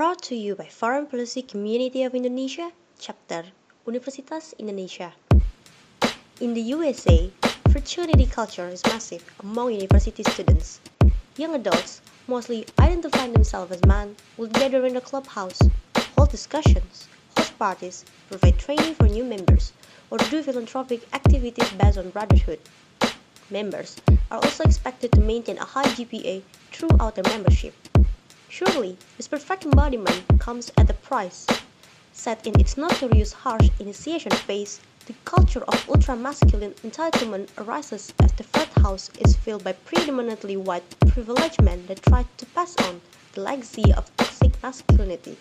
brought to you by Foreign Policy Community of Indonesia, Chapter Universitas Indonesia. In the USA, fraternity culture is massive among university students. Young adults, mostly identifying themselves as men, will gather in the clubhouse, hold discussions, host parties, provide training for new members, or do philanthropic activities based on brotherhood. Members are also expected to maintain a high GPA throughout their membership. Surely, this perfect embodiment comes at a price. Set in its notorious harsh initiation phase, the culture of ultra-masculine entitlement arises as the frat house is filled by predominantly white privileged men that try to pass on the legacy of toxic masculinity.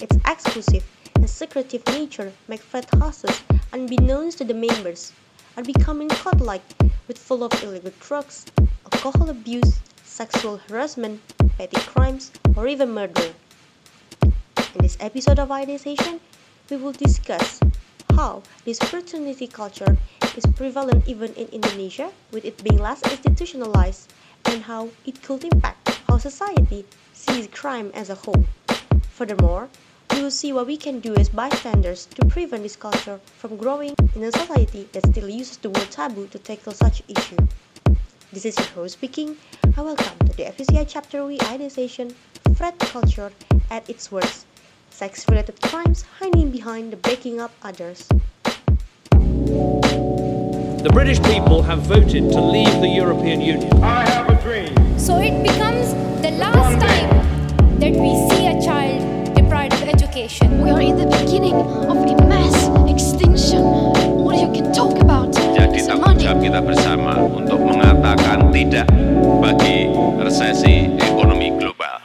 Its exclusive and secretive nature make frat houses, unbeknownst to the members, are becoming cult-like with full of illegal drugs, alcohol abuse, sexual harassment, petty crimes, or even murder. In this episode of Ideation, we will discuss how this fraternity culture is prevalent even in Indonesia, with it being less institutionalized, and how it could impact how society sees crime as a whole. Furthermore, we will see what we can do as bystanders to prevent this culture from growing in a society that still uses the word taboo to tackle such issue. This is your host speaking, and welcome the FCI chapter Ideation Frat Culture at its worst. Sex-related crimes hiding behind the breaking up others. The British people have voted to leave the European Union. I have a dream. So it becomes the last time that we see a child deprived of education. We are in the beginning of a mass extinction. What you can talk about Jadi is tanggung jawab kita bersama untuk mengatakan tidak bagi resesi ekonomi global.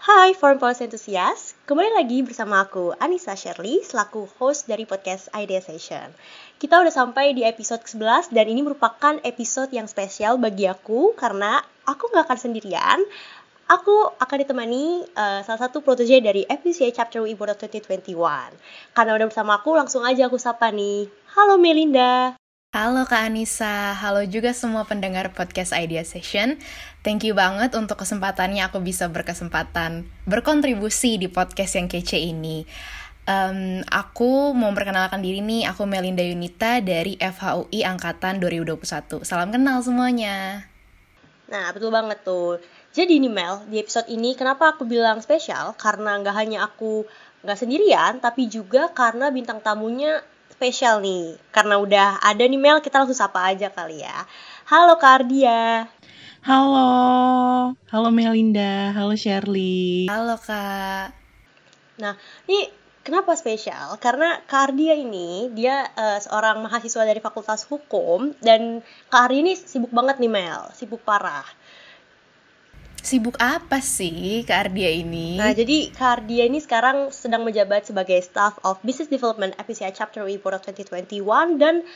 Hai Foreign Policy Enthusiast, kembali lagi bersama aku Anissa Shirley selaku host dari podcast Idea Session. Kita udah sampai di episode ke-11 dan ini merupakan episode yang spesial bagi aku karena aku nggak akan sendirian. Aku akan ditemani eh, salah satu protege dari FPCA Chapter Board 2021. Karena udah bersama aku, langsung aja aku sapa nih. Halo Melinda. Halo Kak Anissa, halo juga semua pendengar podcast Idea Session. Thank you banget untuk kesempatannya aku bisa berkesempatan berkontribusi di podcast yang kece ini. Em, aku mau memperkenalkan diri nih, aku Melinda Yunita dari FHUI Angkatan 2021. Salam kenal semuanya. Nah, betul banget tuh. Jadi nih Mel, di episode ini kenapa aku bilang spesial? Karena nggak hanya aku nggak sendirian, tapi juga karena bintang tamunya spesial nih. Karena udah ada nih Mel, kita langsung sapa aja kali ya. Halo Kak Ardia. Halo, halo Melinda, halo Shirley. Halo Kak. Nah, ini kenapa spesial? Karena Kak Ardia ini, dia eh, seorang mahasiswa dari Fakultas Hukum, dan Kak ini sibuk banget nih Mel, sibuk parah. Sibuk apa sih Kak Ardia ini? Nah, jadi Kak Ardia ini sekarang sedang menjabat sebagai Staff of Business Development FPCI Chapter Report of 2021 dan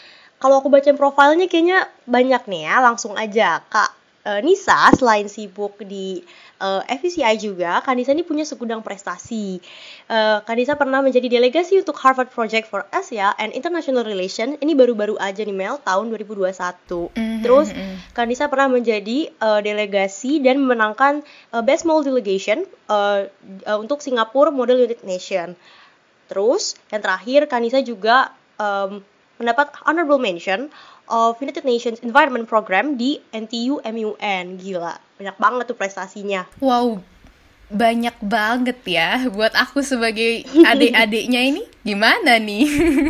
kalau aku baca profilnya kayaknya banyak nih ya, langsung aja Kak eh, Nisa selain sibuk di eh, FPCI juga, Kak Nisa ini punya segudang prestasi. Eh, Kak Nisa pernah menjadi delegasi untuk Harvard Project for Asia and International Relations, ini baru-baru aja nih Mel, tahun 2021. Mhm, Terus mhm. Kanisa pernah menjadi eh, delegasi dan memenangkan eh, Best Small Delegation eh, eh, untuk Singapore Model United Nation. Terus yang terakhir Kanisa juga em, mendapat honorable mention of United Nations Environment Program di NTU MUN. Gila, banyak banget tuh prestasinya. Wow, banyak banget ya buat aku sebagai adik-adiknya ini. Gimana nih?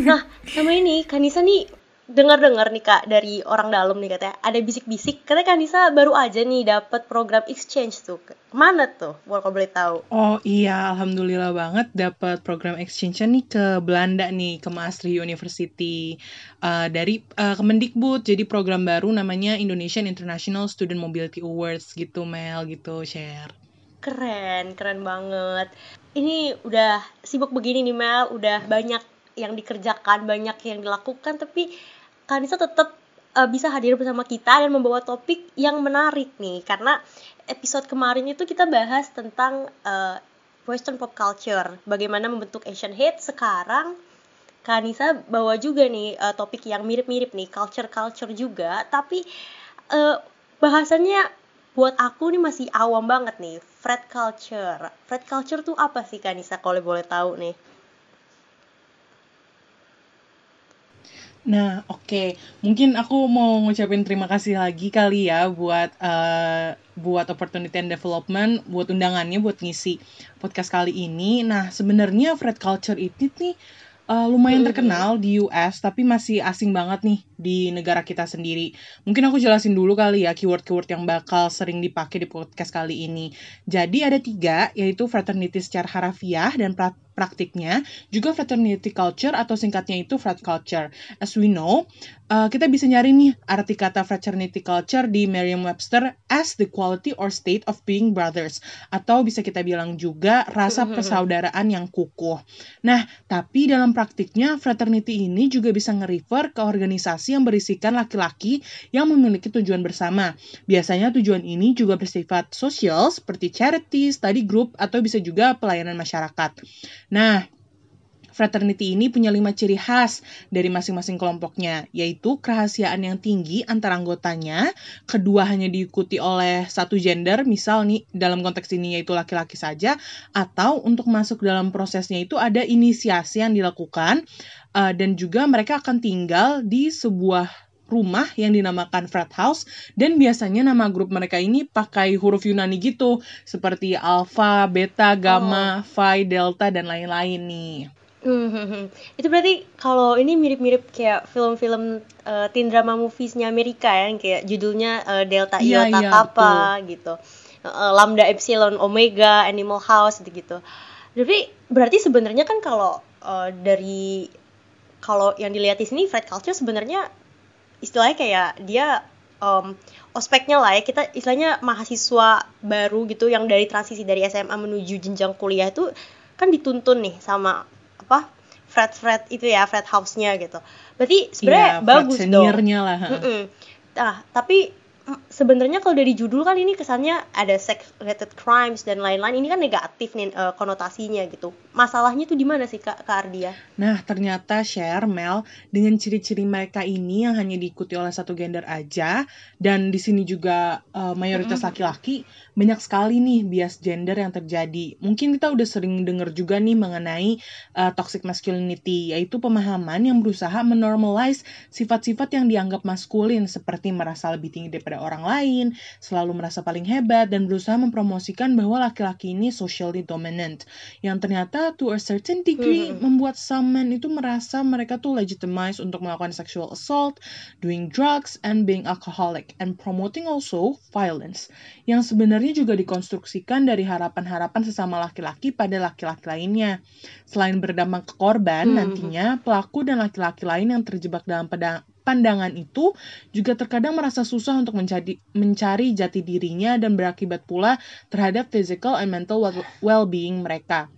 Nah, sama ini Kanisa nih dengar-dengar nih Kak dari orang dalam nih katanya ada bisik-bisik katanya Kanisa baru aja nih dapat program exchange tuh. Ke mana tuh? Kalau boleh tahu. Oh iya, alhamdulillah banget dapat program exchange nih ke Belanda nih, ke Maastricht University Eh, dari eh, Kemendikbud. Jadi program baru namanya Indonesian International Student Mobility Awards gitu, Mel gitu, share. Keren, keren banget. Ini udah sibuk begini nih Mel, udah banyak yang dikerjakan, banyak yang dilakukan, tapi Kanisa tetap eh, bisa hadir bersama kita dan membawa topik yang menarik nih, karena episode kemarin itu kita bahas tentang eh, Western pop culture, bagaimana membentuk Asian hate. Sekarang Kanisa bawa juga nih eh, topik yang mirip-mirip nih, culture-culture juga, tapi eh, bahasannya buat aku nih masih awam banget nih, frat culture. Frat culture tuh apa sih Kanisa kalau boleh tahu nih? Nah, oke. Mungkin aku mau ngucapin terima kasih lagi kali ya buat uh, buat opportunity and development, buat undangannya buat ngisi podcast kali ini. Nah, sebenarnya frat culture itu nih uh, lumayan terkenal di US tapi masih asing banget nih di negara kita sendiri. Mungkin aku jelasin dulu kali ya keyword-keyword yang bakal sering dipakai di podcast kali ini. Jadi ada tiga, yaitu fraternity secara harafiah dan praktiknya, juga fraternity culture atau singkatnya itu frat culture. As we know, uh, kita bisa nyari nih arti kata fraternity culture di Merriam-Webster as the quality or state of being brothers atau bisa kita bilang juga rasa persaudaraan yang kukuh. Nah, tapi dalam praktiknya fraternity ini juga bisa nge-refer ke organisasi yang berisikan laki-laki yang memiliki tujuan bersama. Biasanya tujuan ini juga bersifat sosial seperti charity, study group atau bisa juga pelayanan masyarakat. Nah, Fraternity ini punya lima ciri khas dari masing-masing kelompoknya, yaitu kerahasiaan yang tinggi antara anggotanya, kedua hanya diikuti oleh satu gender, misal nih dalam konteks ini yaitu laki-laki saja, atau untuk masuk dalam prosesnya itu ada inisiasi yang dilakukan, uh, dan juga mereka akan tinggal di sebuah rumah yang dinamakan frat house dan biasanya nama grup mereka ini pakai huruf Yunani gitu seperti alpha, beta, gamma, oh. phi, delta dan lain-lain nih. Hmm, itu berarti kalau ini mirip-mirip kayak film-film uh, teen drama moviesnya Amerika ya, kayak judulnya uh, Delta iya, Iota iya, Kappa betul. gitu, uh, Lambda Epsilon Omega, Animal House gitu gitu. Tapi berarti sebenarnya kan kalau uh, dari kalau yang dilihat di sini Fred culture sebenarnya istilahnya kayak dia um, ospeknya lah ya kita istilahnya mahasiswa baru gitu yang dari transisi dari SMA menuju jenjang kuliah itu kan dituntun nih sama apa frat frat itu ya frat house-nya gitu. Berarti sebenarnya iya, bagus dong. lah mm -mm. nah tapi sebenarnya kalau dari judul kan ini kesannya ada sex related crimes dan lain-lain. Ini kan negatif nih uh, konotasinya gitu masalahnya tuh di mana sih kak, kak Ardia? Nah ternyata share Mel dengan ciri-ciri mereka ini yang hanya diikuti oleh satu gender aja dan di sini juga uh, mayoritas laki-laki mm -hmm. banyak sekali nih bias gender yang terjadi mungkin kita udah sering dengar juga nih mengenai uh, toxic masculinity yaitu pemahaman yang berusaha menormalize sifat-sifat yang dianggap maskulin seperti merasa lebih tinggi daripada daripada orang lain, selalu merasa paling hebat, dan berusaha mempromosikan bahwa laki-laki ini socially dominant. Yang ternyata to a certain degree hmm. membuat some men itu merasa mereka tuh legitimized untuk melakukan sexual assault, doing drugs, and being alcoholic, and promoting also violence. Yang sebenarnya juga dikonstruksikan dari harapan-harapan sesama laki-laki pada laki-laki lainnya. Selain berdampak ke korban, hmm. nantinya pelaku dan laki-laki lain yang terjebak dalam pandangan itu juga terkadang merasa susah untuk mencari, mencari jati dirinya dan berakibat pula terhadap physical and mental well-being mereka.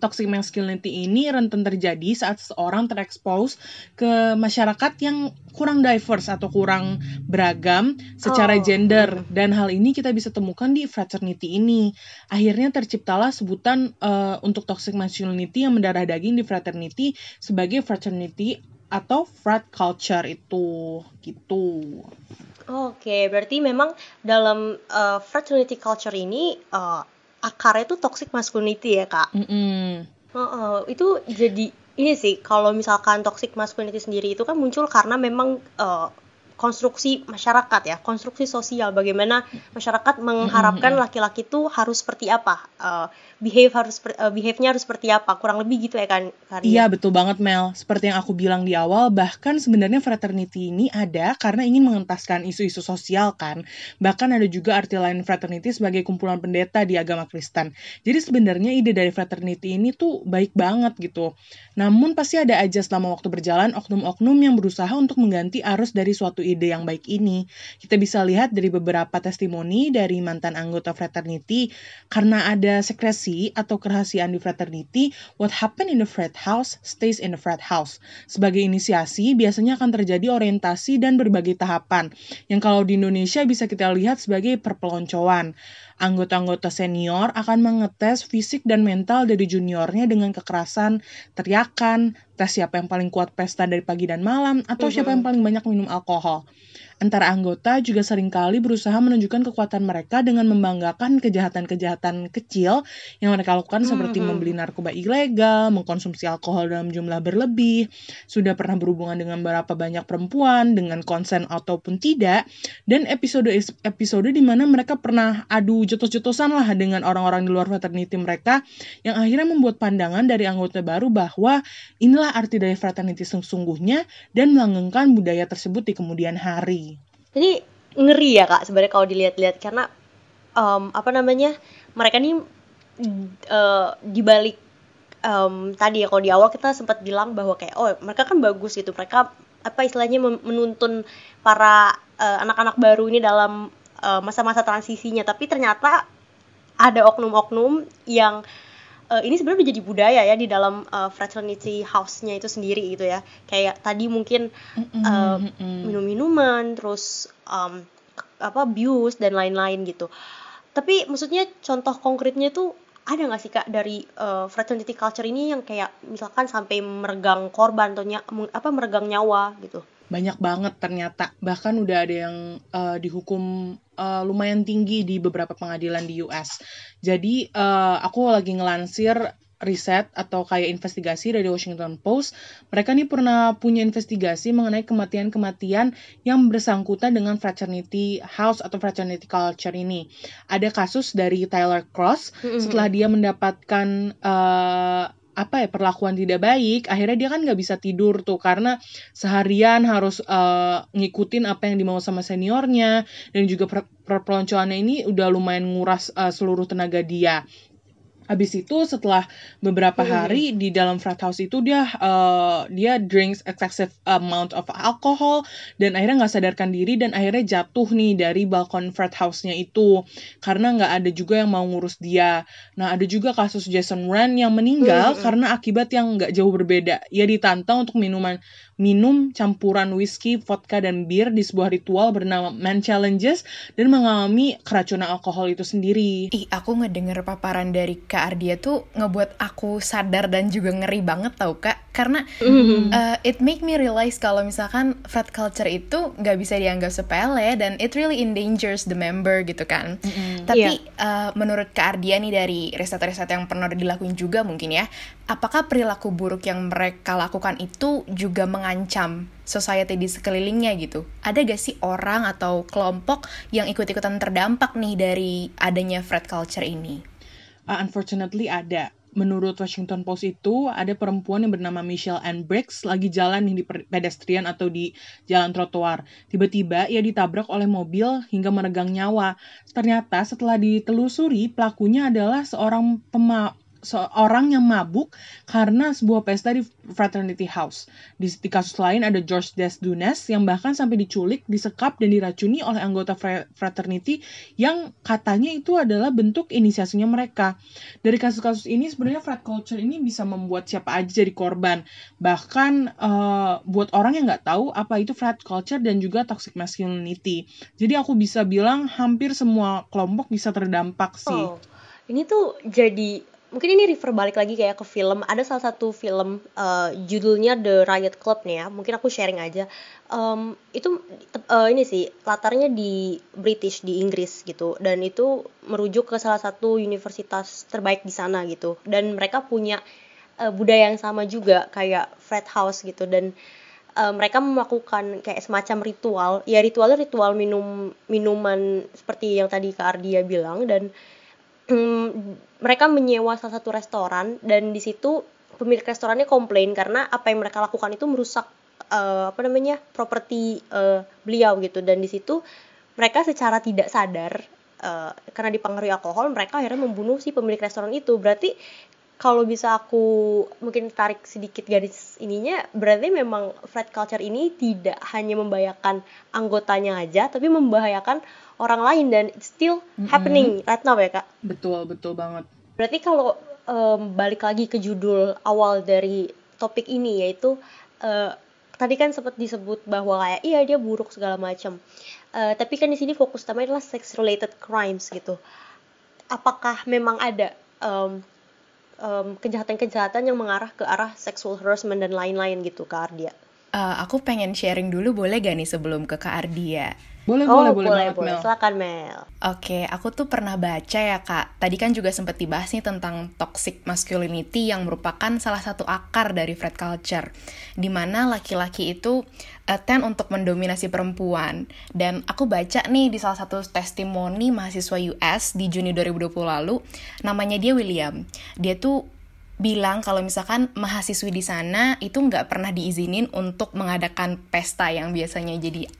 Toxic masculinity ini rentan terjadi saat seseorang terekspos ke masyarakat yang kurang diverse atau kurang beragam secara oh. gender dan hal ini kita bisa temukan di fraternity ini. Akhirnya terciptalah sebutan uh, untuk toxic masculinity yang mendarah daging di fraternity sebagai fraternity atau frat culture itu gitu. Oke, berarti memang dalam uh, fraternity culture ini uh, akarnya itu toxic masculinity ya kak? Mm -hmm. uh, uh, itu jadi ini sih kalau misalkan toxic masculinity sendiri itu kan muncul karena memang uh, konstruksi masyarakat ya, konstruksi sosial bagaimana masyarakat mengharapkan laki-laki itu harus seperti apa, uh, behave harus uh, behave-nya harus seperti apa, kurang lebih gitu ya kan Iya betul banget Mel, seperti yang aku bilang di awal, bahkan sebenarnya fraternity ini ada karena ingin mengentaskan isu-isu sosial kan, bahkan ada juga arti lain fraternity sebagai kumpulan pendeta di agama Kristen. Jadi sebenarnya ide dari fraternity ini tuh baik banget gitu. Namun pasti ada aja selama waktu berjalan oknum-oknum yang berusaha untuk mengganti arus dari suatu ide yang baik ini. Kita bisa lihat dari beberapa testimoni dari mantan anggota fraternity, karena ada sekresi atau kerahasiaan di fraternity, what happened in the frat house stays in the frat house. Sebagai inisiasi, biasanya akan terjadi orientasi dan berbagai tahapan, yang kalau di Indonesia bisa kita lihat sebagai perpeloncoan. Anggota-anggota senior akan mengetes fisik dan mental dari juniornya dengan kekerasan, teriakan, tes siapa yang paling kuat pesta dari pagi dan malam, atau siapa yang paling banyak minum alkohol. Antara anggota juga sering kali berusaha menunjukkan kekuatan mereka dengan membanggakan kejahatan-kejahatan kecil yang mereka lakukan seperti membeli narkoba ilegal, mengkonsumsi alkohol dalam jumlah berlebih, sudah pernah berhubungan dengan berapa banyak perempuan dengan konsen ataupun tidak, dan episode-episode di mana mereka pernah adu jotos-jotosan lah dengan orang-orang di luar fraternity mereka yang akhirnya membuat pandangan dari anggota baru bahwa inilah arti dari fraternity sesungguhnya dan melanggengkan budaya tersebut di kemudian hari. Ini ngeri ya kak sebenarnya kalau dilihat-lihat karena em, apa namanya mereka nih eh, dibalik em, tadi ya kalau di awal kita sempat bilang bahwa kayak oh mereka kan bagus gitu mereka apa istilahnya menuntun para eh, anak-anak baru ini dalam eh, masa-masa transisinya. Tapi ternyata ada oknum-oknum yang eh, ini sebenarnya udah jadi budaya ya di dalam eh, fraternity house-nya itu sendiri gitu ya. Kayak tadi mungkin eh, minum-minuman terus em, apa abuse dan lain-lain gitu. Tapi maksudnya contoh konkretnya tuh ada nggak sih kak dari eh, fraternity culture ini yang kayak misalkan sampai meregang korban atau apa meregang nyawa gitu banyak banget ternyata. Bahkan udah ada yang eh, dihukum eh, lumayan tinggi di beberapa pengadilan di US jadi eh, aku lagi ngelansir riset atau kayak investigasi dari Washington Post. Mereka nih pernah punya investigasi mengenai kematian-kematian yang bersangkutan dengan fraternity house atau fraternity culture ini. Ada kasus dari Tyler Cross. Setelah dia mendapatkan eh, apa ya perlakuan tidak baik akhirnya dia kan nggak bisa tidur tuh. Karena seharian harus eh, ngikutin apa yang dimau sama seniornya. Dan juga per- perpeloncoannya ini udah lumayan nguras eh, seluruh tenaga dia Habis itu setelah beberapa hari di dalam frat house itu dia eh, dia drinks excessive amount of alcohol dan akhirnya nggak sadarkan diri dan akhirnya jatuh nih dari balkon frat house-nya itu karena nggak ada juga yang mau ngurus dia. Nah ada juga kasus Jason Wren yang meninggal karena akibat yang nggak jauh berbeda. Ia ditantang untuk minuman minum campuran whisky, vodka dan bir di sebuah ritual bernama Man Challenges dan mengalami keracunan alkohol itu sendiri. Ih, aku ngedenger paparan dari Kak Ardia tuh ngebuat aku sadar dan juga ngeri banget tau Kak. Karena uh, it make me realize kalau misalkan frat culture itu nggak bisa dianggap sepele dan it really endangers the member gitu kan. Tapi uh, menurut Kak Ardia nih dari riset-riset yang pernah dilakuin juga mungkin ya, apakah perilaku buruk yang mereka lakukan itu juga mengancam society di sekelilingnya gitu? Ada gak sih orang atau kelompok yang ikut-ikutan terdampak nih dari adanya frat culture ini? Uh, unfortunately ada. Menurut Washington Post itu ada perempuan yang bernama Michelle Ann Briggs lagi jalan di pedestrian atau di jalan trotoar. Tiba-tiba ia ditabrak oleh mobil hingga meregang nyawa. Ternyata setelah ditelusuri pelakunya adalah seorang pema seorang yang mabuk karena sebuah pesta di fraternity house. Di, di kasus lain ada George Desdunes yang bahkan sampai diculik, disekap dan diracuni oleh anggota fra- fraternity yang katanya itu adalah bentuk inisiasinya mereka. Dari kasus-kasus ini sebenarnya frat culture ini bisa membuat siapa aja jadi korban. Bahkan eh, buat orang yang nggak tahu apa itu frat culture dan juga toxic masculinity. Jadi aku bisa bilang hampir semua kelompok bisa terdampak sih. Oh, ini tuh jadi mungkin ini refer balik lagi kayak ke film. Ada salah satu film eh, judulnya The Riot Club nih ya. Mungkin aku sharing aja. Em, itu eh, ini sih latarnya di British di Inggris gitu dan itu merujuk ke salah satu universitas terbaik di sana gitu. Dan mereka punya eh, budaya yang sama juga kayak frat house gitu dan eh, mereka melakukan kayak semacam ritual. Ya ritualnya ritual minum minuman seperti yang tadi Kak Ardia bilang dan Hmm, mereka menyewa salah satu restoran dan di situ pemilik restorannya komplain karena apa yang mereka lakukan itu merusak eh, apa namanya properti eh, beliau gitu. Dan di situ mereka secara tidak sadar eh, karena dipengaruhi alkohol mereka akhirnya membunuh si pemilik restoran itu. Berarti kalau bisa aku mungkin tarik sedikit garis ininya berarti memang flat culture ini tidak hanya membahayakan anggotanya aja tapi membahayakan orang lain dan it's still happening right now ya kak Betul, betul banget. Berarti kalau em, balik lagi ke judul awal dari topik ini yaitu eh, tadi kan sempat disebut bahwa kayak iya dia buruk segala macam. Eh, tapi kan di sini fokus utamanya adalah sex related crimes gitu. Apakah memang ada em, em, kejahatan-kejahatan yang mengarah ke arah sexual harassment dan lain-lain gitu Kak Ardia? Uh, aku pengen sharing dulu boleh gak nih sebelum ke Kak Ardia? Boleh, oh, boleh, boleh, boleh, boleh. Mel. Silakan Mel. Oke, aku tuh pernah baca ya kak. Tadi kan juga sempat dibahas nih tentang toxic masculinity yang merupakan salah satu akar dari Fred culture, di mana laki-laki itu attend untuk mendominasi perempuan. Dan aku baca nih di salah satu testimoni mahasiswa US di Juni 2020 lalu, namanya dia William. Dia tuh bilang kalau misalkan mahasiswi di sana itu nggak pernah diizinin untuk mengadakan pesta yang biasanya jadi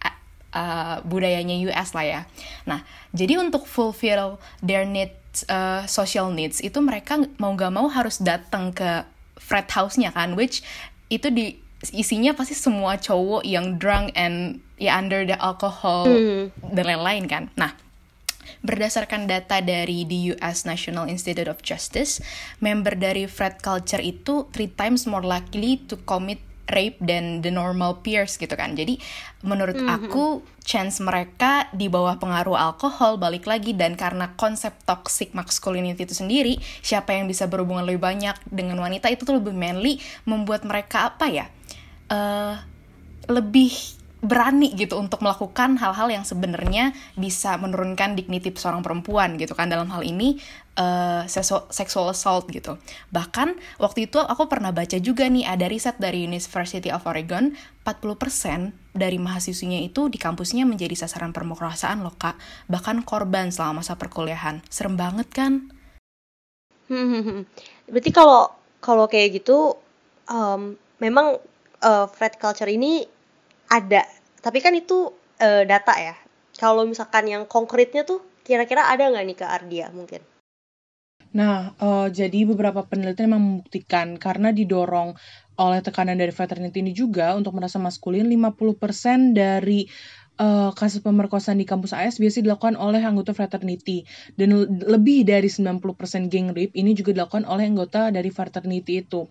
uh, budayanya US lah ya. Nah, jadi untuk fulfill their needs, uh, social needs itu mereka mau gak mau harus datang ke frat house-nya kan, which itu di isinya pasti semua cowok yang drunk and ya under the alcohol mm. dan lain-lain kan. Nah, berdasarkan data dari the US National Institute of Justice, member dari frat culture itu three times more likely to commit rape dan the normal peers gitu kan. Jadi menurut mm -hmm. aku chance mereka di bawah pengaruh alkohol balik lagi dan karena konsep toxic masculinity itu sendiri, siapa yang bisa berhubungan lebih banyak dengan wanita itu tuh lebih manly membuat mereka apa ya? Uh, lebih berani gitu untuk melakukan hal-hal yang sebenarnya bisa menurunkan dignity seorang perempuan gitu kan. Dalam hal ini uh, sexual assault gitu. Bahkan waktu itu aku pernah baca juga nih ada riset dari University of Oregon 40% dari mahasiswinya itu di kampusnya menjadi sasaran pemerkosaan loh kak. Bahkan korban selama masa perkuliahan. Serem banget kan? Berarti kalau kalau kayak gitu um, memang uh, Fred culture ini ada. Tapi kan itu uh, data ya. Kalau misalkan yang konkretnya tuh kira-kira ada nggak nih ke Ardia mungkin? Nah, uh, jadi beberapa penelitian memang membuktikan karena didorong oleh tekanan dari fraternity ini juga untuk merasa maskulin 50% dari uh, kasus pemerkosaan di kampus AS biasanya dilakukan oleh anggota fraternity dan lebih dari 90% gang rape ini juga dilakukan oleh anggota dari fraternity itu.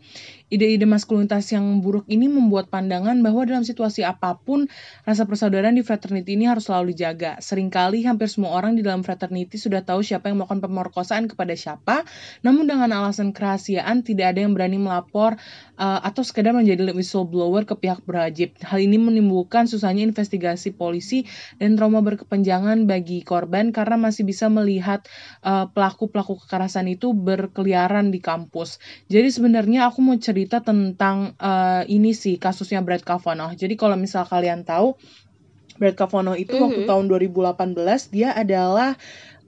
Ide-ide maskulinitas yang buruk ini membuat pandangan bahwa dalam situasi apa pun rasa persaudaraan di fraternity ini harus selalu dijaga. Seringkali hampir semua orang di dalam fraternity sudah tahu siapa yang melakukan pemerkosaan kepada siapa, namun dengan alasan kerahasiaan tidak ada yang berani melapor uh, atau sekedar menjadi whistleblower ke pihak berwajib. Hal ini menimbulkan susahnya investigasi polisi polisi dan trauma berkepanjangan bagi korban karena masih bisa melihat uh, pelaku-pelaku kekerasan itu berkeliaran di kampus. Jadi sebenarnya aku mau cerita tentang uh, ini sih kasusnya Brad Kavanaugh. Jadi kalau misal kalian tahu Brad Kavanaugh itu mm -hmm. waktu tahun 2018 dia adalah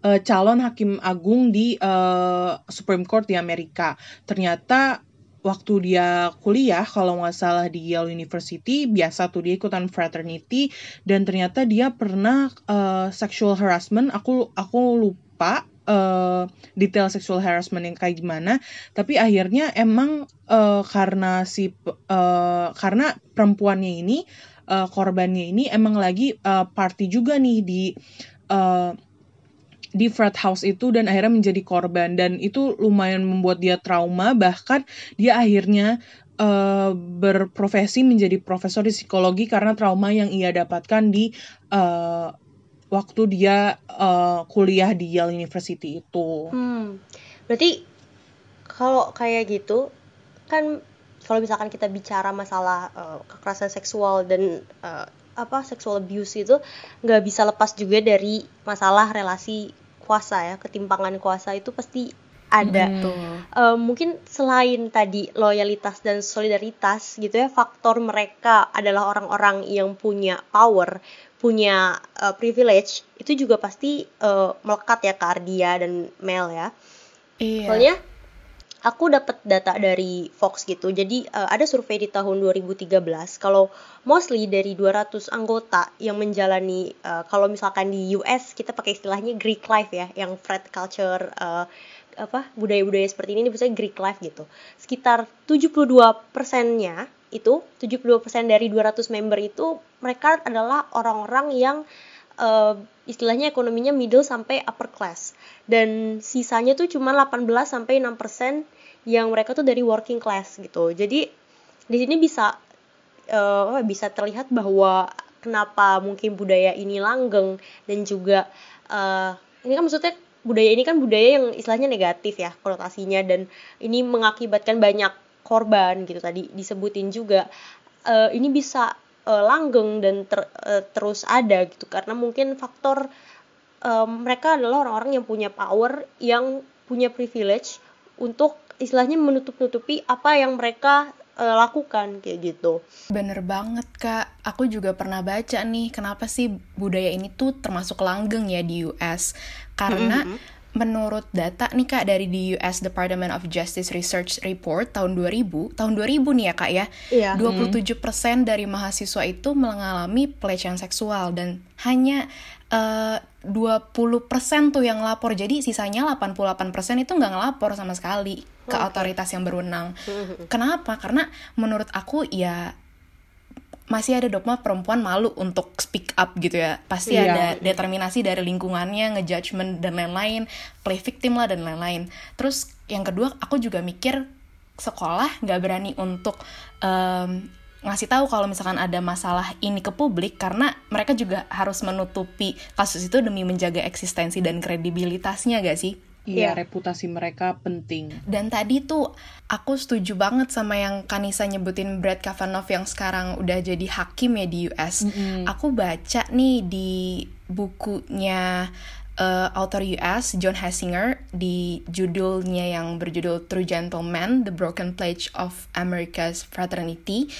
uh, calon hakim agung di uh, Supreme Court di Amerika. Ternyata waktu dia kuliah kalau nggak salah di Yale University biasa tuh dia ikutan fraternity dan ternyata dia pernah uh, sexual harassment. Aku aku lupa uh, detail sexual harassment yang kayak gimana tapi akhirnya emang uh, karena si uh, karena perempuannya ini uh, korbannya ini emang lagi uh, party juga nih di uh, di frat house itu dan akhirnya menjadi korban dan itu lumayan membuat dia trauma bahkan dia akhirnya uh, berprofesi menjadi profesor di psikologi karena trauma yang ia dapatkan di uh, waktu dia uh, kuliah di Yale University itu. Hmm. Berarti kalau kayak gitu kan kalau misalkan kita bicara masalah uh, kekerasan seksual dan uh, apa sexual abuse itu nggak bisa lepas juga dari masalah relasi kuasa ya ketimpangan kuasa itu pasti ada. Uh, mungkin selain tadi loyalitas dan solidaritas gitu ya faktor mereka adalah orang-orang yang punya power punya uh, privilege itu juga pasti uh, melekat ya ke Ardia dan Mel ya. Iya. soalnya aku dapat data dari Fox gitu. Jadi uh, ada survei di tahun 2013 kalau mostly dari 200 anggota yang menjalani uh, kalau misalkan di US kita pakai istilahnya Greek life ya, yang frat culture uh, apa budaya-budaya seperti ini biasanya Greek life gitu. Sekitar 72 persennya itu 72 persen dari 200 member itu mereka adalah orang-orang yang uh, istilahnya ekonominya middle sampai upper class dan sisanya tuh cuma 18 sampai 6 persen yang mereka tuh dari working class gitu. Jadi di sini bisa uh, bisa terlihat bahwa kenapa mungkin budaya ini langgeng dan juga uh, ini kan maksudnya budaya ini kan budaya yang istilahnya negatif ya konotasinya dan ini mengakibatkan banyak korban gitu tadi disebutin juga. Eh, ini bisa eh, langgeng dan ter- eh, terus ada gitu karena mungkin faktor eh, mereka adalah orang-orang yang punya power yang punya privilege untuk istilahnya menutup-nutupi apa yang mereka eh, lakukan kayak gitu. Bener banget kak, aku juga pernah baca nih kenapa sih budaya ini tuh termasuk langgeng ya di US Karena menurut data nih kak dari di US Department of Justice Research Report tahun 2000 Tahun 2000 nih ya kak ya Iya. 27% dari mahasiswa itu mengalami pelecehan seksual dan hanya eh, 20% tuh yang lapor. Jadi sisanya 88% itu nggak ngelapor sama sekali ke otoritas yang berwenang. Kenapa? Karena menurut aku ya masih ada dogma perempuan malu untuk speak up gitu ya. Pasti Iya. ada determinasi dari lingkungannya, ngejudgment dan lain-lain, play victim lah dan lain-lain. Terus yang kedua, aku juga mikir sekolah nggak berani untuk em, ngasih tahu kalau misalkan ada masalah ini ke publik karena mereka juga harus menutupi kasus itu demi menjaga eksistensi dan kredibilitasnya gak sih? Iya, Iya. reputasi mereka penting. Dan tadi tuh aku setuju banget sama yang Kanisa nyebutin Brett Kavanaugh yang sekarang udah jadi hakim ya di US. Aku baca nih di bukunya uh, author US John Hasinger di judulnya yang berjudul True Gentleman: The Broken Pledge of America's Fraternity.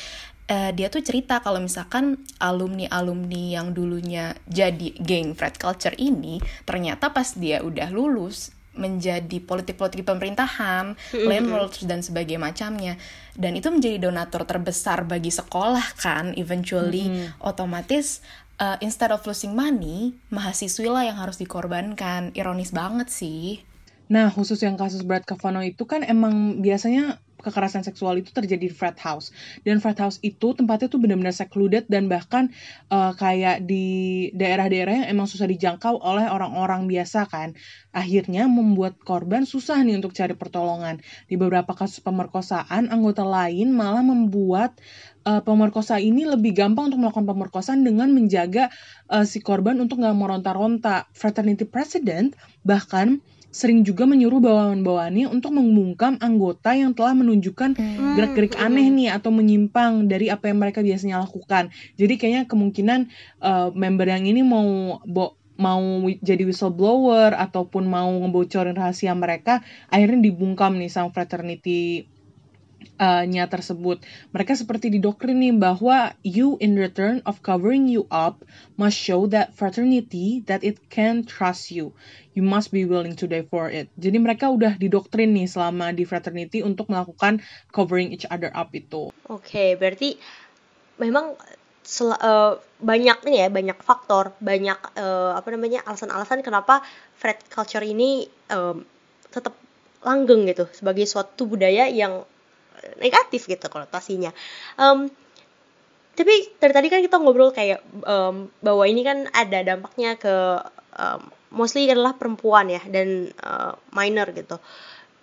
Eh, dia tuh cerita kalau misalkan alumni-alumni yang dulunya jadi geng frat culture ini ternyata pas dia udah lulus menjadi politik-politik pemerintahan, landlords dan sebagainya macamnya. Dan itu menjadi donatur terbesar bagi sekolah kan, eventually otomatis uh, instead of losing money, mahasiswi lah yang harus dikorbankan. Ironis banget sih. Nah, khusus yang kasus Brett Kavanaugh itu kan emang biasanya kekerasan seksual itu terjadi di frat house. Dan frat house itu tempatnya tuh benar-benar secluded dan bahkan eh, kayak di daerah-daerah yang emang susah dijangkau oleh orang-orang biasa kan. Akhirnya membuat korban susah nih untuk cari pertolongan. Di beberapa kasus pemerkosaan, anggota lain malah membuat eh, pemerkosa ini lebih gampang untuk melakukan pemerkosaan dengan menjaga eh, si korban untuk nggak meronta-ronta. Fraternity President bahkan sering juga menyuruh bawahan-bawahannya untuk membungkam anggota yang telah menunjukkan gerak-gerik aneh nih atau menyimpang dari apa yang mereka biasanya lakukan. Jadi kayaknya kemungkinan uh, member yang ini mau bo- mau jadi whistleblower ataupun mau ngebocorin rahasia mereka akhirnya dibungkam nih sama fraternity uh, nya tersebut. Mereka seperti didoktrin nih bahwa you in return of covering you up must show that fraternity that it can trust you. You must be willing to die for it. Jadi mereka udah didoktrin nih selama di fraternity untuk melakukan covering each other up itu. Oke, berarti memang sel- eh, banyak nih ya, banyak faktor, banyak eh, apa namanya alasan-alasan kenapa frat culture ini em, tetap langgeng gitu sebagai suatu budaya yang eh, negatif gitu konotasinya. Em, tapi dari tadi kan kita ngobrol kayak em, bahwa ini kan ada dampaknya ke em, mostly adalah perempuan ya dan eh, minor gitu.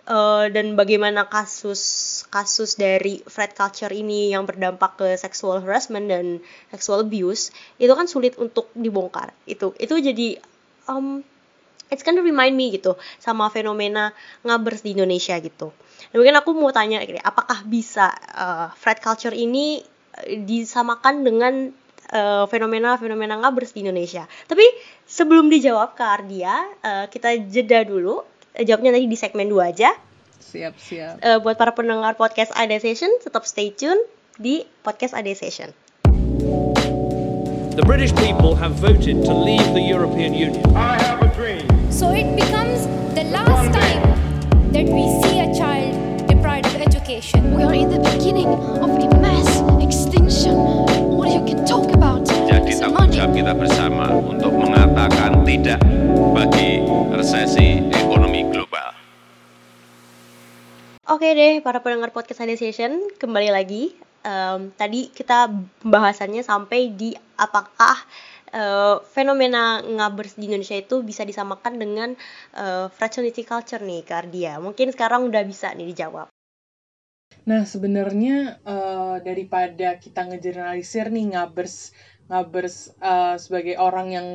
Eh, dan bagaimana kasus kasus dari frat culture ini yang berdampak ke sexual harassment dan sexual abuse itu kan sulit untuk dibongkar itu itu jadi um, it's gonna remind me gitu sama fenomena ngabers di Indonesia gitu dan mungkin aku mau tanya gini, apakah bisa uh, frat culture ini uh, disamakan dengan uh, fenomena-fenomena ngabers di Indonesia tapi sebelum dijawab ke Ardia uh, kita jeda dulu Eh, jawabnya nanti di segmen 2 aja Siap, siap. Eh, buat para pendengar podcast AD Session tetap stay tune di podcast AD Session. The British people have voted to leave the European Union. So it becomes the last time that we see a child deprived of education. We are in the beginning of a mass extinction. What you can talk about Jadi tanggung jawab kita bersama untuk mengatakan tidak bagi resesi ekonomi global. Oke deh, para pendengar podcast AD Session, kembali lagi. Em, tadi kita pembahasannya sampai di apakah eh, fenomena ngabers di Indonesia itu bisa disamakan dengan eh, fraternity culture nih, Kardia. Mungkin sekarang udah bisa nih dijawab. Nah, sebenarnya eh, daripada kita ngegeneralisir nih ngabers ngabers eh, sebagai orang yang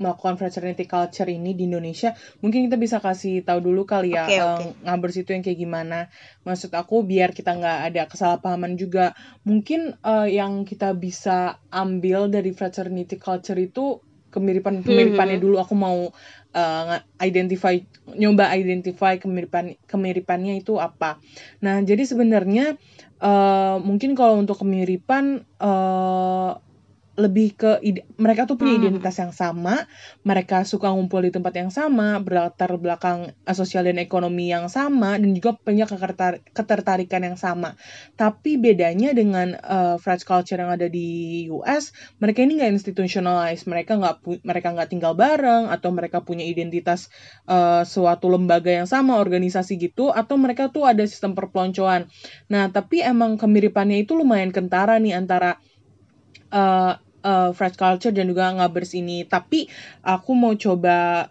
melakukan fraternity culture ini di Indonesia, mungkin kita bisa kasih tahu dulu kali ya eh, oke. ngabers itu yang kayak gimana. Maksud aku biar kita nggak ada kesalahpahaman juga. Mungkin eh, yang kita bisa ambil dari fraternity culture itu kemiripan kemiripannya dulu. Aku mau nga- identify nyoba identify kemiripan kemiripannya itu apa. Nah, jadi sebenarnya eh, mungkin kalau untuk kemiripan eh, lebih ke ide- mereka tuh punya Hmm. identitas yang sama, mereka suka ngumpul di tempat yang sama, berlatar belakang eh, sosial dan ekonomi yang sama, dan juga punya ketertar- ketertarikan yang sama. Tapi bedanya dengan eh, frat culture yang ada di US, mereka ini nggak institutionalized, mereka nggak mereka nggak tinggal bareng, atau mereka punya identitas eh, suatu lembaga yang sama, organisasi gitu, atau mereka tuh ada sistem perpeloncoan. Nah, tapi emang kemiripannya itu lumayan kentara nih antara uh, uh, frat culture dan juga ngabers ini. Tapi aku mau coba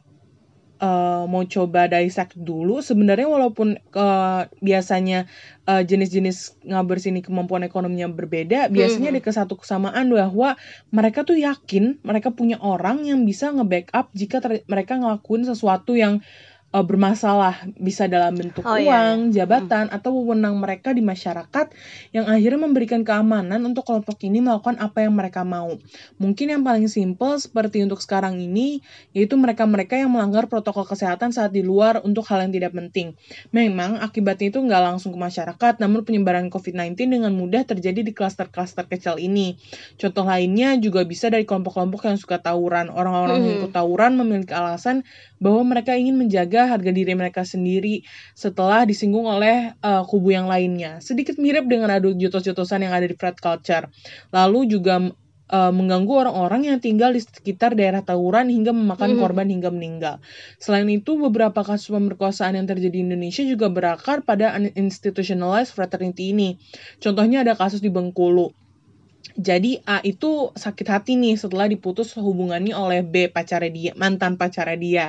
uh, mau coba dissect dulu. Sebenarnya walaupun uh, biasanya uh, jenis-jenis ngabers ini kemampuan ekonominya berbeda, biasanya ada ke satu kesamaan bahwa mereka tuh yakin mereka punya orang yang bisa nge-backup jika ter- mereka ngelakuin sesuatu yang uh, bermasalah bisa dalam bentuk Oh, iya, uang, jabatan atau wewenang mereka di masyarakat yang akhirnya memberikan keamanan untuk kelompok ini melakukan apa yang mereka mau. Mungkin yang paling simpel seperti untuk sekarang ini yaitu mereka-mereka yang melanggar protokol kesehatan saat di luar untuk hal yang tidak penting. Memang akibatnya itu nggak langsung ke masyarakat, namun penyebaran COVID-19 dengan mudah terjadi di klaster-klaster kecil ini. Contoh lainnya juga bisa dari kelompok-kelompok yang suka tawuran. Orang-orang yang Mhm. ikut tawuran memiliki alasan bahwa mereka ingin menjaga harga diri mereka sendiri setelah disinggung oleh uh, kubu yang lainnya. Sedikit mirip dengan adu jotos-jotosan yang ada di frat culture. Lalu juga uh, mengganggu orang-orang yang tinggal di sekitar daerah tawuran hingga memakan Mhm. korban hingga meninggal. Selain itu, beberapa kasus pemerkosaan yang terjadi di Indonesia juga berakar pada institutionalized fraternity ini. Contohnya ada kasus di Bengkulu. Jadi A itu sakit hati nih setelah diputus hubungannya oleh B pacarnya dia, mantan pacarnya dia.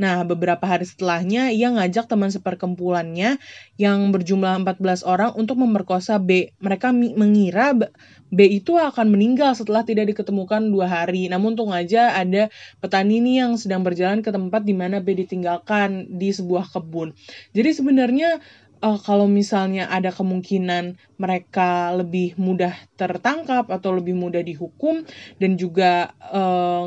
Nah, beberapa hari setelahnya ia ngajak teman seperkumpulannya yang berjumlah 14 orang untuk memerkosa B. Mereka mengira B- B itu akan meninggal setelah tidak diketemukan dua hari. Namun untung aja ada petani nih yang sedang berjalan ke tempat di mana B ditinggalkan di sebuah kebun. Jadi sebenarnya eh, kalau misalnya ada kemungkinan mereka lebih mudah tertangkap atau lebih mudah dihukum dan juga eh,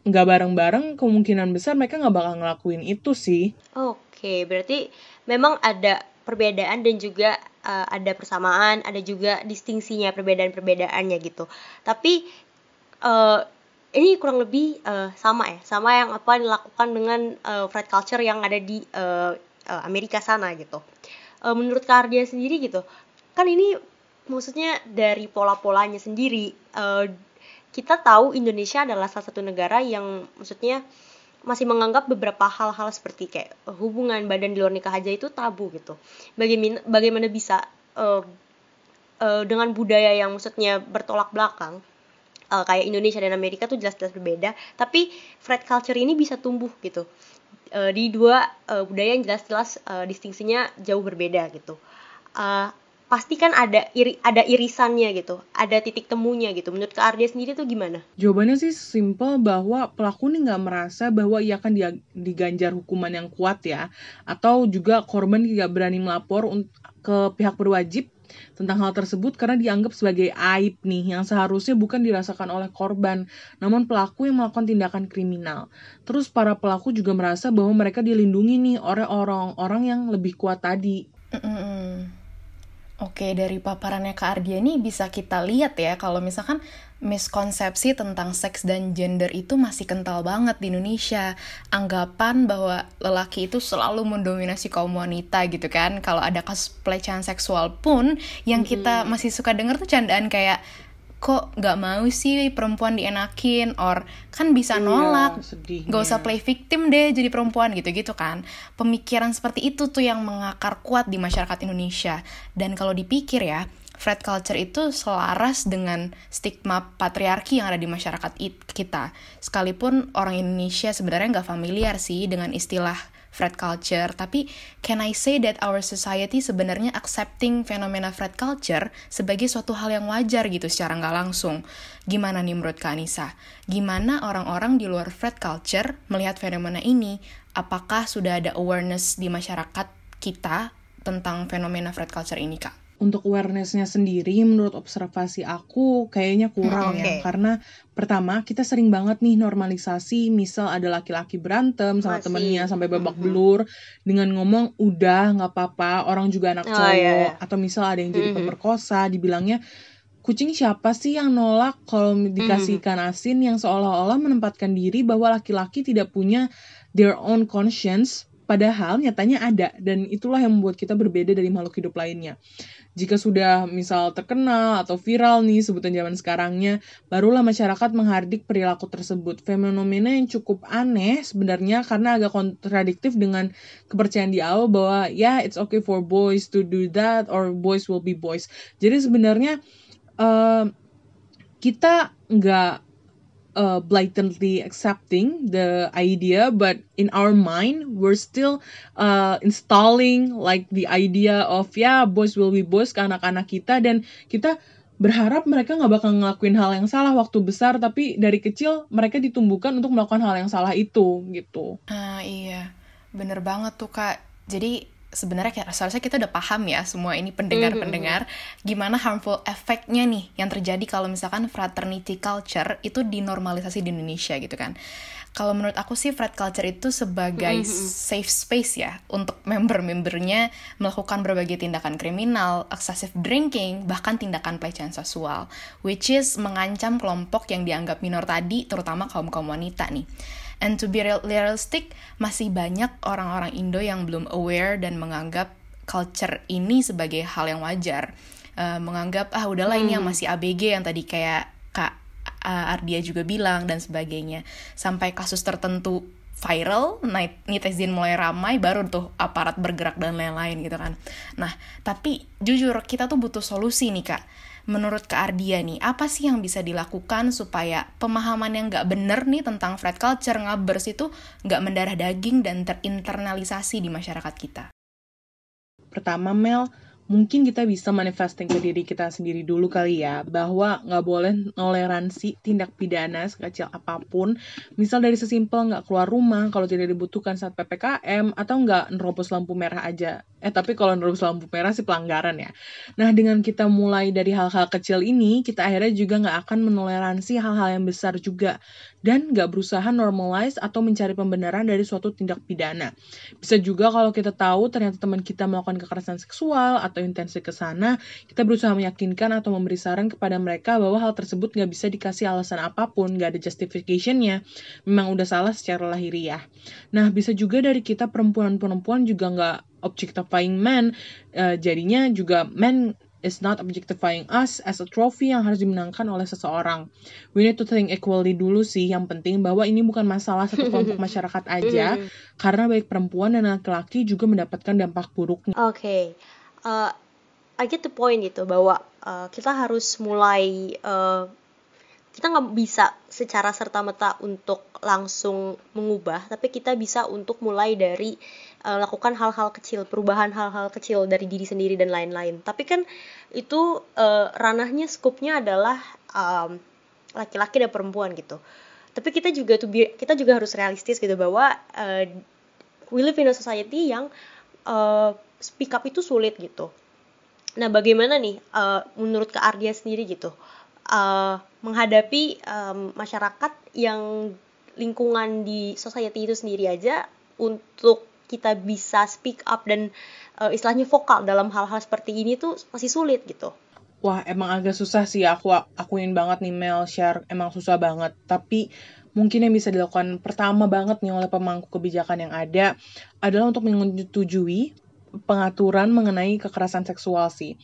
nggak bareng-bareng, kemungkinan besar mereka nggak bakal ngelakuin itu sih. Oke, berarti memang ada perbedaan dan juga uh, ada persamaan, ada juga distingsinya perbedaan-perbedaannya gitu. Tapi uh, ini kurang lebih uh, sama ya, sama yang apa dilakukan dengan uh, culture yang ada di uh, uh, Amerika sana gitu. Uh, menurut Kardia sendiri gitu, kan ini maksudnya dari pola-polanya sendiri, uh, kita tahu Indonesia adalah salah satu negara yang maksudnya masih menganggap beberapa hal-hal seperti kayak hubungan badan di luar nikah aja itu tabu gitu. Bagaimana bagaimana bisa eh, eh, dengan budaya yang maksudnya bertolak belakang eh, kayak Indonesia dan Amerika tuh jelas-jelas berbeda, tapi frat culture ini bisa tumbuh gitu Eh, di dua eh, budaya yang jelas-jelas eh, distingsinya jauh berbeda gitu. Eh, pasti kan ada iri, ada irisannya gitu, ada titik temunya gitu. Menurut Kak Ardia sendiri tuh gimana? Jawabannya sih simple bahwa pelaku ini nggak merasa bahwa ia akan diganjar hukuman yang kuat ya, atau juga korban tidak berani melapor ke pihak berwajib tentang hal tersebut karena dianggap sebagai aib nih yang seharusnya bukan dirasakan oleh korban, namun pelaku yang melakukan tindakan kriminal. Terus para pelaku juga merasa bahwa mereka dilindungi nih oleh orang-orang yang lebih kuat tadi. Mm-mm. Oke, dari paparannya Kak Ardia nih bisa kita lihat ya kalau misalkan miskonsepsi tentang seks dan gender itu masih kental banget di Indonesia. Anggapan bahwa lelaki itu selalu mendominasi kaum wanita gitu kan. Kalau ada kasus pelecehan seksual pun yang kita masih suka denger tuh candaan kayak kok nggak mau sih perempuan dienakin? Or kan bisa Iya, nolak. sedihnya. gak usah play victim deh jadi perempuan gitu-gitu kan. Pemikiran seperti itu tuh yang mengakar kuat di masyarakat Indonesia. Dan kalau dipikir ya frat culture itu selaras dengan stigma patriarki yang ada di masyarakat it- kita. Sekalipun orang Indonesia sebenarnya nggak familiar sih dengan istilah Fred culture, tapi can I say that our society sebenarnya accepting fenomena Fred culture sebagai suatu hal yang wajar gitu secara nggak langsung. Gimana nih menurut Kak Anissa? Gimana orang-orang di luar Fred culture melihat fenomena ini? Apakah sudah ada awareness di masyarakat kita tentang fenomena Fred culture ini, Kak? Untuk awarenessnya sendiri menurut observasi aku kayaknya kurang Hmm, ya karena pertama kita sering banget nih normalisasi misal ada laki-laki berantem sama Masih. temennya sampai babak Mhm. belur dengan ngomong udah nggak apa-apa orang juga anak Oh, cowok iya, iya. atau misal ada yang jadi Mhm. pemerkosa dibilangnya kucing siapa sih yang nolak kalau dikasih ikan asin yang seolah-olah menempatkan diri bahwa laki-laki tidak punya their own conscience padahal nyatanya ada dan itulah yang membuat kita berbeda dari makhluk hidup lainnya jika sudah misal terkenal atau viral nih sebutan zaman sekarangnya, barulah masyarakat menghardik perilaku tersebut. Fenomena yang cukup aneh sebenarnya karena agak kontradiktif dengan kepercayaan di awal bahwa ya it's okay for boys to do that or boys will be boys. Jadi sebenarnya eh, kita nggak uh, blatantly accepting the idea, but in our mind, we're still uh, installing like the idea of ya boys will be boys ke anak-anak kita dan kita berharap mereka nggak bakal ngelakuin hal yang salah waktu besar, tapi dari kecil mereka ditumbuhkan untuk melakukan hal yang salah itu gitu. Ah iya, bener banget tuh kak. Jadi sebenarnya kayak seharusnya kita udah paham ya semua ini pendengar-pendengar gimana harmful efeknya nih yang terjadi kalau misalkan fraternity culture itu dinormalisasi di Indonesia gitu kan. Kalau menurut aku sih frat culture itu sebagai safe space ya untuk member-membernya melakukan berbagai tindakan kriminal, excessive drinking, bahkan tindakan pelecehan seksual, which is mengancam kelompok yang dianggap minor tadi, terutama kaum-kaum wanita nih. And to be real- realistic, masih banyak orang-orang Indo yang belum aware dan menganggap culture ini sebagai hal yang wajar. Eh, menganggap, ah udahlah ini yang masih ABG yang tadi kayak Kak uh, Ardia juga bilang dan sebagainya. Sampai kasus tertentu viral, netizen mulai ramai, baru tuh aparat bergerak dan lain-lain gitu kan. Nah, tapi jujur kita tuh butuh solusi nih kak. Menurut Kak Ardia nih, apa sih yang bisa dilakukan supaya pemahaman yang nggak bener nih tentang flat culture ngabers itu nggak mendarah daging dan terinternalisasi di masyarakat kita? Pertama Mel, mungkin kita bisa manifesting ke diri kita sendiri dulu kali ya, bahwa nggak boleh toleransi tindak pidana sekecil apa pun, misal dari sesimpel nggak keluar rumah kalau tidak dibutuhkan saat PPKM, atau nggak nerobos lampu merah aja. Eh tapi kalau nerobos lampu merah sih pelanggaran ya. Nah dengan kita mulai dari hal-hal kecil ini, kita akhirnya juga nggak akan menoleransi hal-hal yang besar juga, dan nggak berusaha normalize atau mencari pembenaran dari suatu tindak pidana. Bisa juga kalau kita tahu ternyata teman kita melakukan kekerasan seksual atau intensi ke sana, kita berusaha meyakinkan atau memberi saran kepada mereka bahwa hal tersebut nggak bisa dikasih alasan apa pun, nggak ada justification-nya. Memang udah salah secara lahiriah. Nah, bisa juga dari kita perempuan-perempuan juga nggak objectifying men, eh, jadinya juga men is not objectifying us as a trophy yang harus dimenangkan oleh seseorang. We need to think equally dulu sih, yang penting bahwa ini bukan masalah satu kelompok masyarakat aja, karena baik perempuan dan laki-laki juga mendapatkan dampak buruknya. Oke, uh, I get the point gitu bahwa uh, kita harus mulai uh, kita nggak bisa secara serta merta untuk langsung mengubah, tapi kita bisa untuk mulai dari uh, lakukan hal-hal kecil, perubahan hal-hal kecil dari diri sendiri dan lain-lain. Tapi kan itu uh, ranahnya, skupnya adalah um, laki-laki dan perempuan gitu. Tapi kita juga tuh kita juga harus realistis gitu bahwa uh, we live in a society yang uh, speak up itu sulit gitu. Nah, bagaimana nih uh, menurut Kak Ardia sendiri gitu uh, menghadapi um, masyarakat yang lingkungan di society itu sendiri aja untuk kita bisa speak up dan uh, istilahnya vokal dalam hal-hal seperti ini tuh masih sulit gitu. Wah, emang agak susah sih aku akuin banget nih Mel share emang susah banget. Tapi mungkin yang bisa dilakukan pertama banget nih oleh pemangku kebijakan yang ada adalah untuk menyetujui pengaturan mengenai kekerasan seksual sih.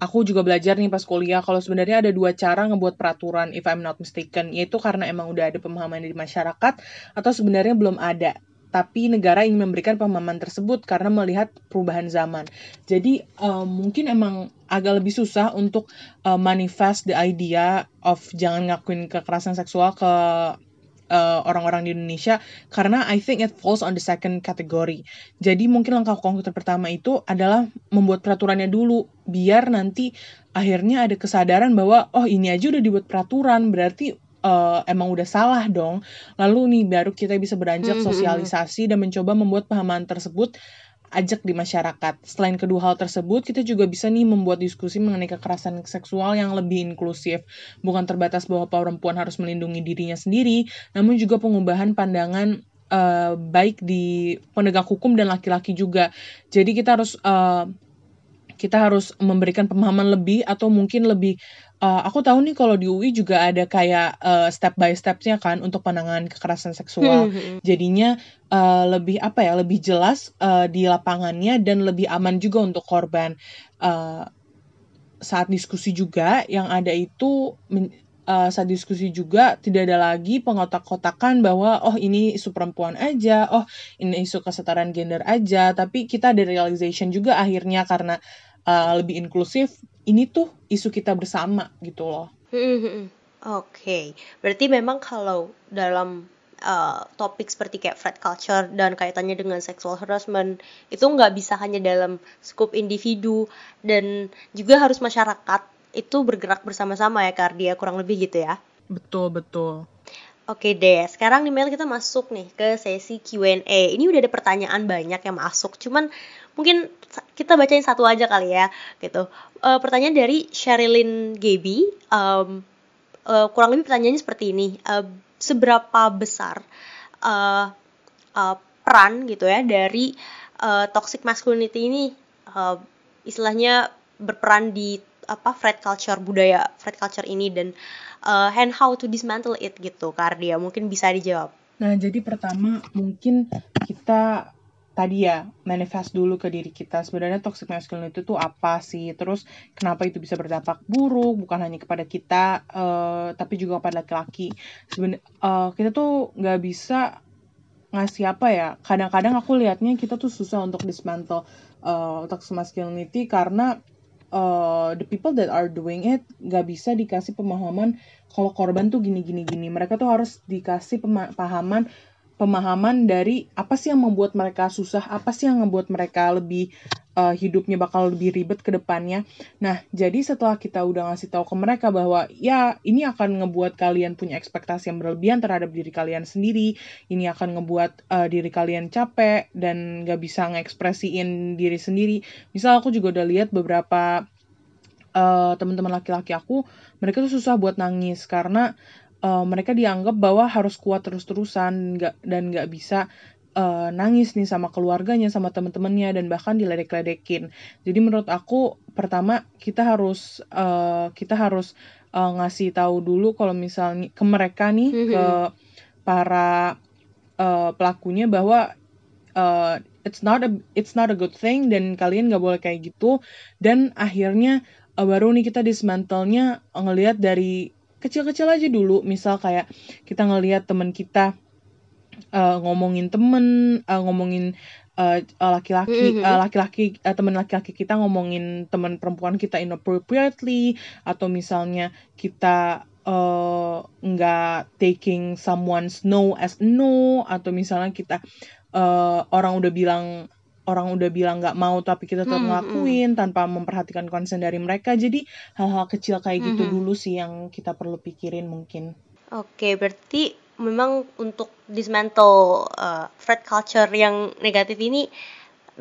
Aku juga belajar nih pas kuliah kalau sebenarnya ada dua cara ngebuat peraturan if I'm not mistaken, yaitu karena emang udah ada pemahaman di masyarakat atau sebenarnya belum ada. Tapi negara ingin memberikan pemahaman tersebut karena melihat perubahan zaman. Jadi um, mungkin emang agak lebih susah untuk uh, manifest the idea of jangan ngakuin kekerasan seksual ke uh, orang-orang di Indonesia karena I think it falls on the second category. Jadi mungkin langkah konkret pertama itu adalah membuat peraturannya dulu biar nanti akhirnya ada kesadaran bahwa oh ini aja udah dibuat peraturan berarti uh, emang udah salah dong. Lalu nih baru kita bisa beranjak Hmm, hmm, hmm. sosialisasi dan mencoba membuat pahaman tersebut ajak di masyarakat. Selain kedua hal tersebut, kita juga bisa nih membuat diskusi mengenai kekerasan seksual yang lebih inklusif. Bukan terbatas bahwa perempuan harus melindungi dirinya sendiri, namun juga pengubahan pandangan eh, baik di penegak hukum dan laki-laki juga. Jadi kita harus eh, kita harus memberikan pemahaman lebih atau mungkin lebih eh, aku tahu nih kalau di UI juga ada kayak eh, step by stepnya kan untuk penanganan kekerasan seksual. Hmm, hmm. jadinya eh, lebih apa ya lebih jelas eh, di lapangannya dan lebih aman juga untuk korban. Eh, saat diskusi juga yang ada itu men- eh, saat diskusi juga tidak ada lagi pengotak-kotakan bahwa oh ini isu perempuan aja oh ini isu kesetaraan gender aja. Tapi kita ada realization juga akhirnya karena eh, lebih inklusif ini tuh isu kita bersama gitu loh Hmm, hmm, hmm. Oke, berarti memang kalau dalam uh, topik seperti kayak flat culture dan kaitannya dengan sexual harassment itu nggak bisa hanya dalam skup individu dan juga harus masyarakat itu bergerak bersama-sama ya Kardia kurang lebih gitu ya. betul betul Oke deh, sekarang nih Mel kita masuk nih ke sesi Q&A. Ini udah ada pertanyaan banyak yang masuk, cuman mungkin kita bacain satu aja kali ya, gitu. Eh, pertanyaan dari Sherilyn Gaby, em, eh, kurang lebih pertanyaannya seperti ini. Eh, seberapa besar eh, eh, peran gitu ya dari eh, toxic masculinity ini eh, istilahnya berperan di apa flat culture budaya flat culture ini dan uh, and how to dismantle it gitu Kardia mungkin bisa dijawab Nah, jadi pertama mungkin kita tadi ya manifest dulu ke diri kita sebenarnya toxic masculinity itu apa sih? Terus kenapa itu bisa berdampak buruk bukan hanya kepada kita eh, tapi juga kepada laki-laki. Sebenarnya kita tuh nggak bisa ngasih apa ya kadang-kadang aku lihatnya kita tuh susah untuk dismantle uh, toxic masculinity karena uh, the people that are doing it nggak bisa dikasih pemahaman kalau korban tuh gini gini gini mereka tuh harus dikasih pemahaman pemahaman dari apa sih yang membuat mereka susah apa sih yang membuat mereka lebih uh, hidupnya bakal lebih ribet ke depannya. Nah jadi setelah kita udah ngasih tahu ke mereka bahwa ya ini akan ngebuat kalian punya ekspektasi yang berlebihan terhadap diri kalian sendiri. Ini akan ngebuat uh, diri kalian capek dan nggak bisa ngekspresiin diri sendiri. Misal aku juga udah lihat beberapa uh, teman-teman laki-laki aku mereka tuh susah buat nangis karena uh, mereka dianggap bahwa harus kuat terus-terusan nggak dan nggak bisa uh, nangis nih sama keluarganya sama teman-temannya dan bahkan diledek-ledekin jadi menurut aku pertama kita harus uh, kita harus uh, ngasih tahu dulu kalau misalnya ke mereka nih Mhm. ke para uh, pelakunya bahwa uh, it's not a it's not a good thing dan kalian nggak boleh kayak gitu dan akhirnya uh, baru nih kita dismantelnya ngelihat dari kecil-kecil aja dulu. Misal kayak kita ngelihat teman kita uh, ngomongin temen uh, ngomongin uh, uh, laki-laki uh, laki-laki uh, teman laki-laki kita ngomongin teman perempuan kita inappropriately atau misalnya kita uh, nggak taking someone's no as no atau misalnya kita uh, orang udah bilang orang udah bilang nggak mau tapi kita tetap Hmm, ngelakuin tanpa memperhatikan konsen dari mereka. Jadi hal-hal kecil kayak gitu Mhm. dulu sih yang kita perlu pikirin mungkin. Oke, berarti memang untuk dismantle uh, flat culture yang negatif ini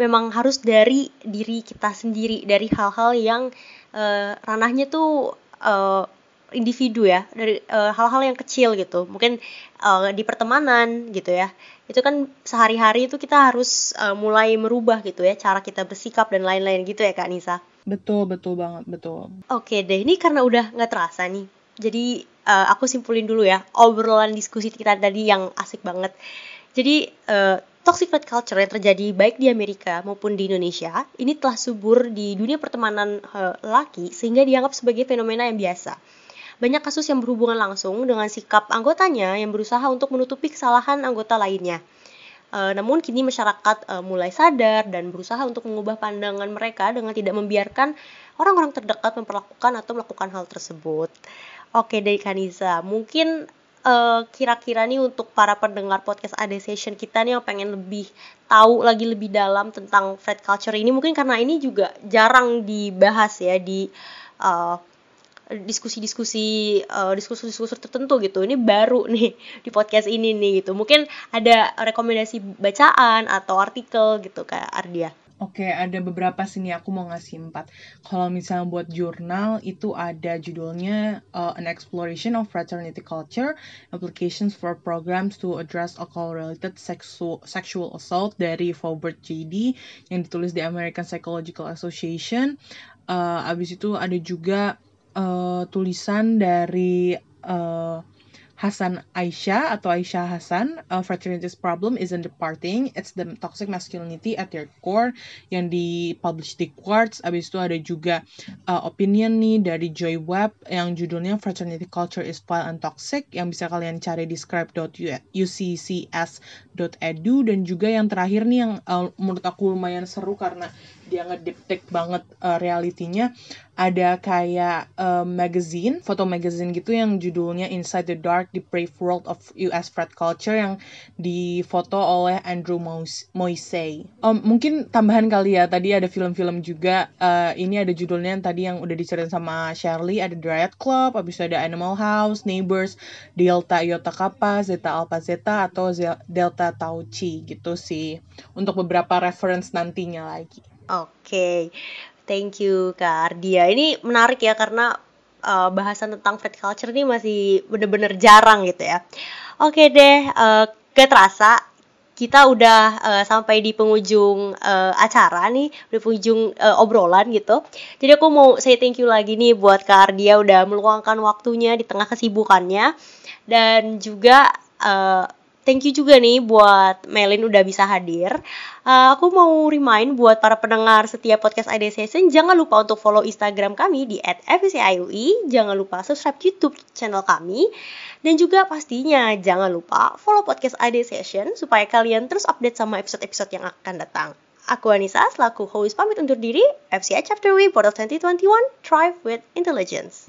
memang harus dari diri kita sendiri, dari hal-hal yang uh, ranahnya tuh uh, individu ya, dari uh, hal-hal yang kecil gitu. Mungkin uh, di pertemanan gitu ya. Itu kan sehari-hari itu kita harus uh, mulai merubah gitu ya, cara kita bersikap dan lain-lain gitu ya Kak Nisa. betul betul banget betul Oke deh, ini karena udah nggak terasa nih. Jadi eh, aku simpulin dulu ya obrolan diskusi kita tadi yang asik banget. Jadi eh, toxic flat culture yang terjadi baik di Amerika maupun di Indonesia ini telah subur di dunia pertemanan eh, laki sehingga dianggap sebagai fenomena yang biasa. Banyak kasus yang berhubungan langsung dengan sikap anggotanya yang berusaha untuk menutupi kesalahan anggota lainnya. Eh, namun kini masyarakat eh, mulai sadar dan berusaha untuk mengubah pandangan mereka dengan tidak membiarkan orang-orang terdekat memperlakukan atau melakukan hal tersebut. Oke dari Kanisa, mungkin eh, kira-kira nih untuk para pendengar podcast AD Session kita nih yang pengen lebih tahu lagi lebih dalam tentang Fred culture ini mungkin karena ini juga jarang dibahas ya di eh, diskusi-diskusi eh, diskusi-diskusi tertentu gitu ini baru nih di podcast ini nih gitu mungkin ada rekomendasi bacaan atau artikel gitu kayak Ardia Oke, ada beberapa sini aku mau ngasih empat. Kalau misalnya buat jurnal itu ada judulnya uh, An Exploration of Fraternity Culture, Applications for Programs to Address Alcohol-Related Sexual, Sexual Assault dari Faubert JD yang ditulis di American Psychological Association. Uh, abis itu ada juga uh, tulisan dari uh, Hasan Aisyah atau Aisyah Hasan, uh, Fraternity's Problem isn't departing, it's the toxic masculinity at their core yang dipublish di Quartz. Abis itu ada juga uh, opinion nih dari Joy Webb yang judulnya Fraternity Culture is Vile and Toxic yang bisa kalian cari di scribe.uccs.edu dan juga yang terakhir nih yang uh, menurut aku lumayan seru karena dia ngediptek banget uh, realitinya ada kayak uh, magazine, foto magazine gitu yang judulnya Inside the Dark, The Brave World of US Frat Culture yang difoto oleh Andrew Moisey. Um, mungkin tambahan kali ya, tadi ada film-film juga, uh, ini ada judulnya yang tadi yang udah diceritain sama Shirley, ada Riot Club, habis itu ada Animal House, Neighbors, Delta Iota Kappa, Zeta Alpha Zeta, atau Delta Tau Chi gitu sih. Untuk beberapa reference nantinya lagi. Oke, okay. thank you Kak Ardia. Ini menarik ya karena uh, bahasan tentang fat culture ini masih bener-bener jarang gitu ya. Oke okay deh, uh, gak terasa kita udah uh, sampai di penghujung uh, acara nih, di penghujung uh, obrolan gitu. Jadi aku mau say thank you lagi nih buat Kak Ardia udah meluangkan waktunya di tengah kesibukannya dan juga uh, thank you juga nih buat Melin udah bisa hadir. Uh, aku mau remind buat para pendengar setiap podcast ID Session, jangan lupa untuk follow Instagram kami di @fciui, jangan lupa subscribe YouTube channel kami, dan juga pastinya jangan lupa follow podcast ID Session supaya kalian terus update sama episode-episode yang akan datang. Aku Anissa, selaku host pamit undur diri, FCI Chapter Board of 2021, Thrive with Intelligence.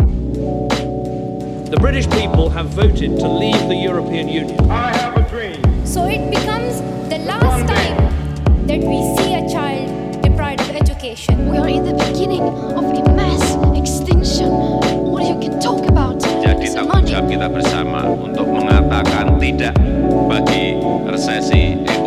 The British people have voted to leave the European Union. I have a dream. So it becomes the last time that we see a child deprived of education. We are in the beginning of a mass extinction. What you can talk about? Jadi tanggung jawab kita bersama untuk mengatakan tidak bagi resesi ekonomi.